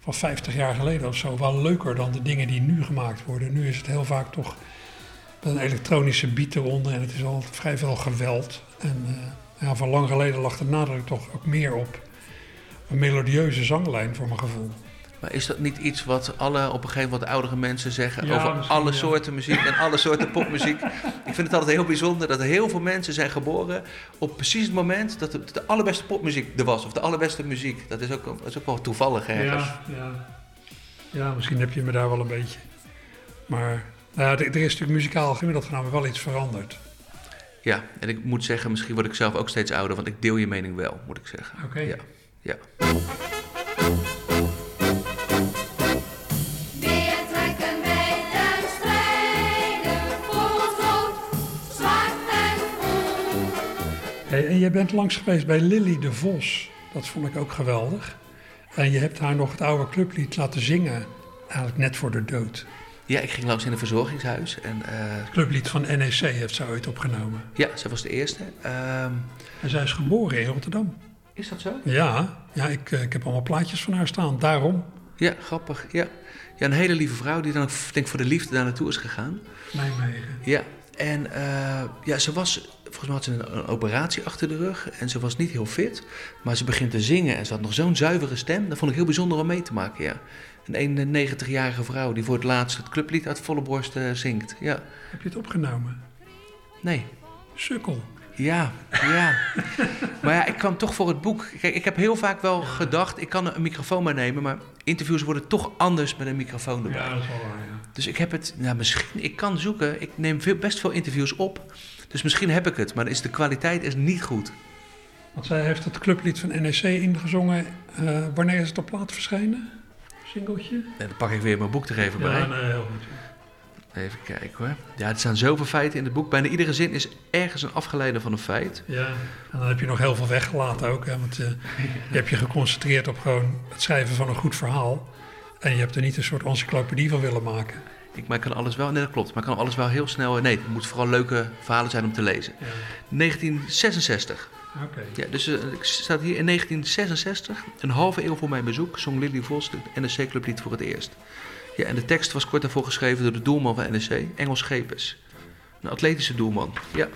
van 50 jaar geleden of zo wel leuker dan de dingen die nu gemaakt worden. Nu is het heel vaak toch een elektronische beat eronder en het is al vrij veel geweld. En eh, ja, van lang geleden lag de nadruk toch ook meer op een melodieuze zanglijn voor mijn gevoel. Maar is dat niet iets wat alle op een gegeven moment oudere mensen zeggen Ja, over alle ja. soorten muziek en alle soorten popmuziek? Ik vind het altijd heel bijzonder dat er heel veel mensen zijn geboren op precies het moment dat de, de allerbeste popmuziek er was, of de allerbeste muziek. Dat is ook, dat is ook wel toevallig ergens. Ja, ja. ja, misschien heb je me daar wel een beetje. Maar nou ja, er er is natuurlijk muzikaal gemiddeld genomen wel iets veranderd. Ja, en ik moet zeggen, misschien word ik zelf ook steeds ouder, want ik deel je mening wel, moet ik zeggen. Oké. Ja, ja. En je bent langs geweest bij Lily de Vos. Dat vond ik ook geweldig. En je hebt haar nog het oude clublied laten zingen, eigenlijk net voor de dood. ja, ik ging langs in een verzorgingshuis en eh, Het clublied van NEC heeft ze ooit opgenomen. ja, zij was de eerste. Ehm, En zij is geboren in Rotterdam. is dat zo? Ja, ja ik, eh, ik heb allemaal plaatjes van haar staan, daarom. Ja, grappig. Ja. ja, een hele lieve vrouw die dan denk ik, voor de liefde daar naartoe is gegaan. Nijmegen. Ja, en eh, ja, ze was, volgens mij had ze een, een operatie achter de rug en ze was niet heel fit. Maar ze begint te zingen en ze had nog zo'n zuivere stem. Dat vond ik heel bijzonder om mee te maken, ja. Een 91-jarige vrouw die voor het laatst het clublied uit volle borst eh, zingt. Ja, Heb je het opgenomen? nee. Sukkel. Ja, ja. maar ja, ik kwam toch voor het boek. Kijk, ik heb heel vaak wel gedacht, ik kan een microfoon maar nemen, maar interviews worden toch anders met een microfoon erbij. dat is wel waar, ja. Dus ik heb het, nou misschien, ik kan zoeken. Ik neem veel, best veel interviews op. Dus misschien heb ik het, maar is de kwaliteit is niet goed. Want zij heeft het clublied van NEC ingezongen. Eh, wanneer is het op plaat verschenen? Singeltje? En dan pak ik weer mijn boek er even bij. Ja, nee, heel goed. Even kijken hoor. Ja, er staan zoveel feiten in het boek. Bijna iedere zin is ergens een afgeleide van een feit. Ja, en dan heb je nog heel veel weggelaten ook. Hè, want eh, je hebt je geconcentreerd op gewoon het schrijven van een goed verhaal. En je hebt er niet een soort encyclopedie van willen maken. Ik, maar ik kan alles wel, nee dat klopt, maar ik kan alles wel heel snel, nee, het moet vooral leuke verhalen zijn om te lezen. 1966. Oké. Ja, dus eh, ik staat hier in 1966, een halve eeuw voor mijn bezoek, zong Lily Vos de NSC Clublied voor het eerst. Ja, en de tekst was kort daarvoor geschreven door de doelman van NSC, Engels Schepers. Een atletische doelman, ja.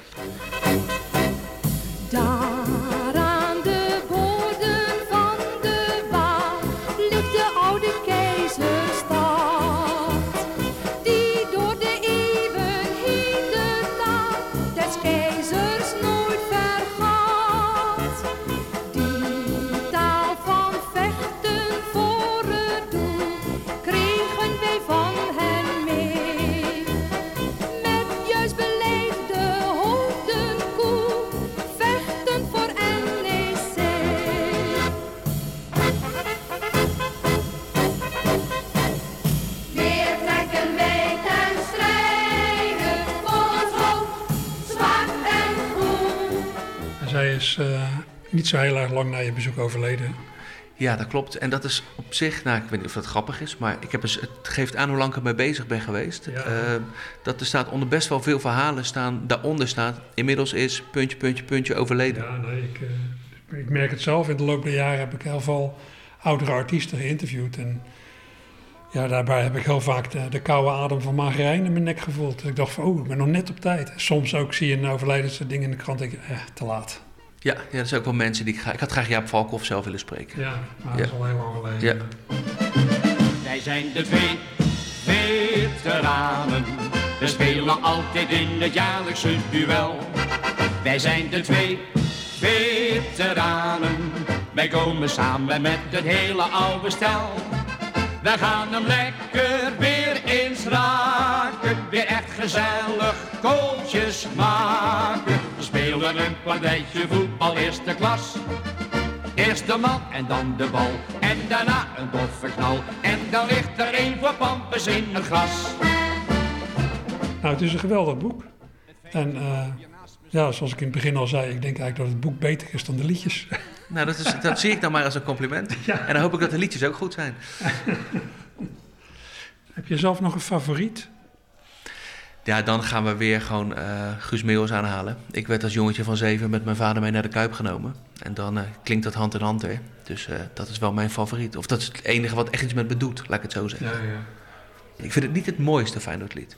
Is eh, niet zo heel erg lang na je bezoek overleden. Ja, dat klopt. En dat is op zich, nou, ik weet niet of dat grappig is, maar ik heb eens, het geeft aan hoe lang ik ermee bezig ben geweest. Ja. Eh, dat er staat onder best wel veel verhalen staan, daaronder staat, inmiddels is puntje, puntje, puntje overleden. Ja, nee, ik, eh, ik merk het zelf. In de loop der jaren heb ik heel veel oudere artiesten geïnterviewd. En ja, daarbij heb ik heel vaak de, de koude adem van Margarijn in mijn nek gevoeld. Ik dacht van, oh, ik ben nog net op tijd. Soms ook zie je een overlijdensding in de krant en denk ik, eh, te laat. Ja, ja, dat zijn ook wel mensen die ik ga. Ik had graag Jaap Valkhoff zelf willen spreken. Ja, maar dat is al heel lang geleden. Ja. Wij zijn de twee veteranen. We spelen altijd in het jaarlijkse duel. Wij zijn de twee veteranen. Wij komen samen met het hele oude stel. We gaan hem lekker weer eens raken. Weer echt gezellig kooltjes maken. We spelen een partijtje voetbal eerste klas. Eerst de man en dan de bal. En daarna een doffe knal. En dan ligt er een voor Pampus in het gras. Nou, het is een geweldig boek. En eh, ja, zoals ik in het begin al zei, ik denk eigenlijk dat het boek beter is dan de liedjes. Nou, dat, is, dat zie ik dan maar als een compliment. En dan hoop ik dat de liedjes ook goed zijn. Heb je zelf nog een favoriet? Ja, dan gaan we weer gewoon eh Guus Meeuwis aanhalen. Ik werd als jongetje van zeven met mijn vader mee naar de Kuip genomen. En dan eh, klinkt dat hand in hand weer. Dus eh, dat is wel mijn favoriet. Of dat is het enige wat echt iets met me doet, laat ik het zo zeggen. ja. Ik vind het niet het mooiste Feyenoordlied.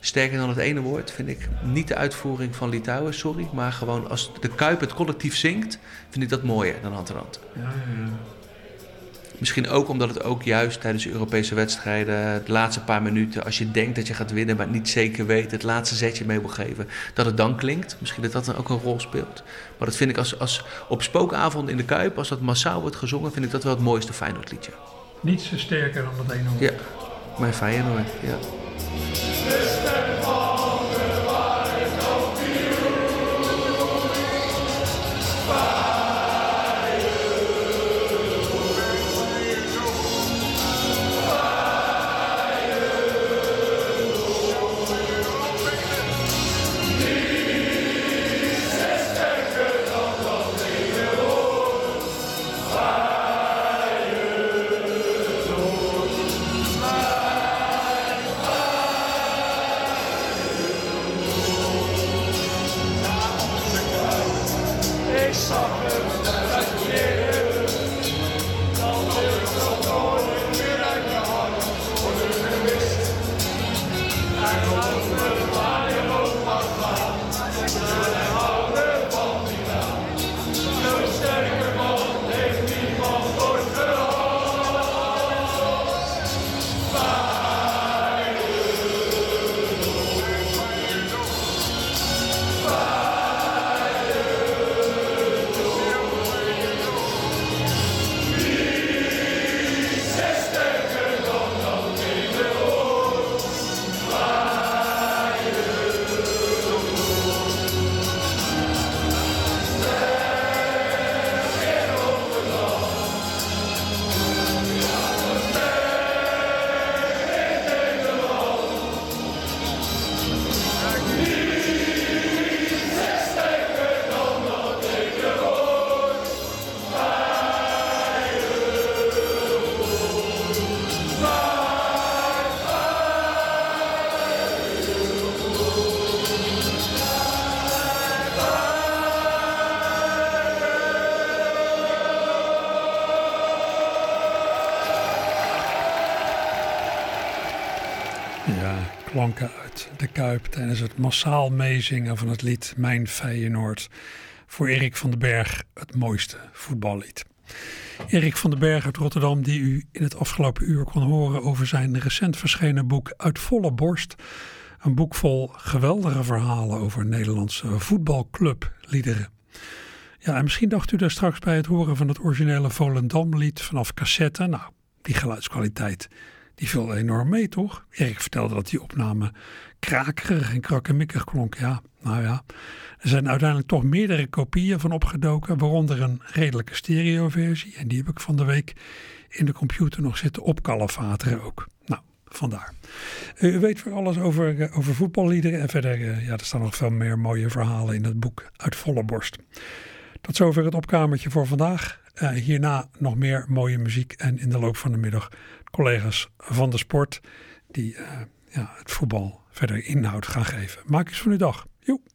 Sterker dan het ene woord vind ik niet de uitvoering van Litouwen, sorry. Maar gewoon als de Kuip het collectief zingt, vind ik dat mooier dan hand in hand. Ja, ja, ja. Misschien ook omdat het ook juist tijdens de Europese wedstrijden, de laatste paar minuten, als je denkt dat je gaat winnen, maar niet zeker weet, het laatste zetje mee wil geven, dat het dan klinkt. Misschien dat dat dan ook een rol speelt. Maar dat vind ik als, als op spookavond in de Kuip, als dat massaal wordt gezongen, vind ik dat wel het mooiste Feyenoordliedje. Niets is sterker dan dat ene. Ja, mijn Feyenoord. Ja, Kuip tijdens het massaal meezingen van het lied Mijn Feyenoord. Voor Erik van den Berg het mooiste voetballied. Erik van den Berg uit Rotterdam, die u in het afgelopen uur kon horen over zijn recent verschenen boek Uit volle borst. Een boek vol geweldige verhalen over Nederlandse voetbalclubliederen. Ja, en misschien dacht u daar straks bij het horen van het originele Volendam-lied vanaf cassette. Nou, die geluidskwaliteit die viel enorm mee, toch? Erik vertelde dat die opname krakerig en krakkemikkig klonk. Ja, nou ja. Er zijn uiteindelijk toch meerdere kopieën van opgedoken, waaronder een redelijke stereoversie. En die heb ik van de week in de computer nog zitten opkalevateren ook. Nou, vandaar. U weet voor alles over, eh, over voetballiederen en verder, eh, ja, er staan nog veel meer mooie verhalen in het boek Uit volle borst. Tot zover het opkamertje voor vandaag. Uh, hierna nog meer mooie muziek en in de loop van de middag collega's van de sport die ja, het voetbal verder inhoud gaan geven. Maak eens van uw dag. Joep.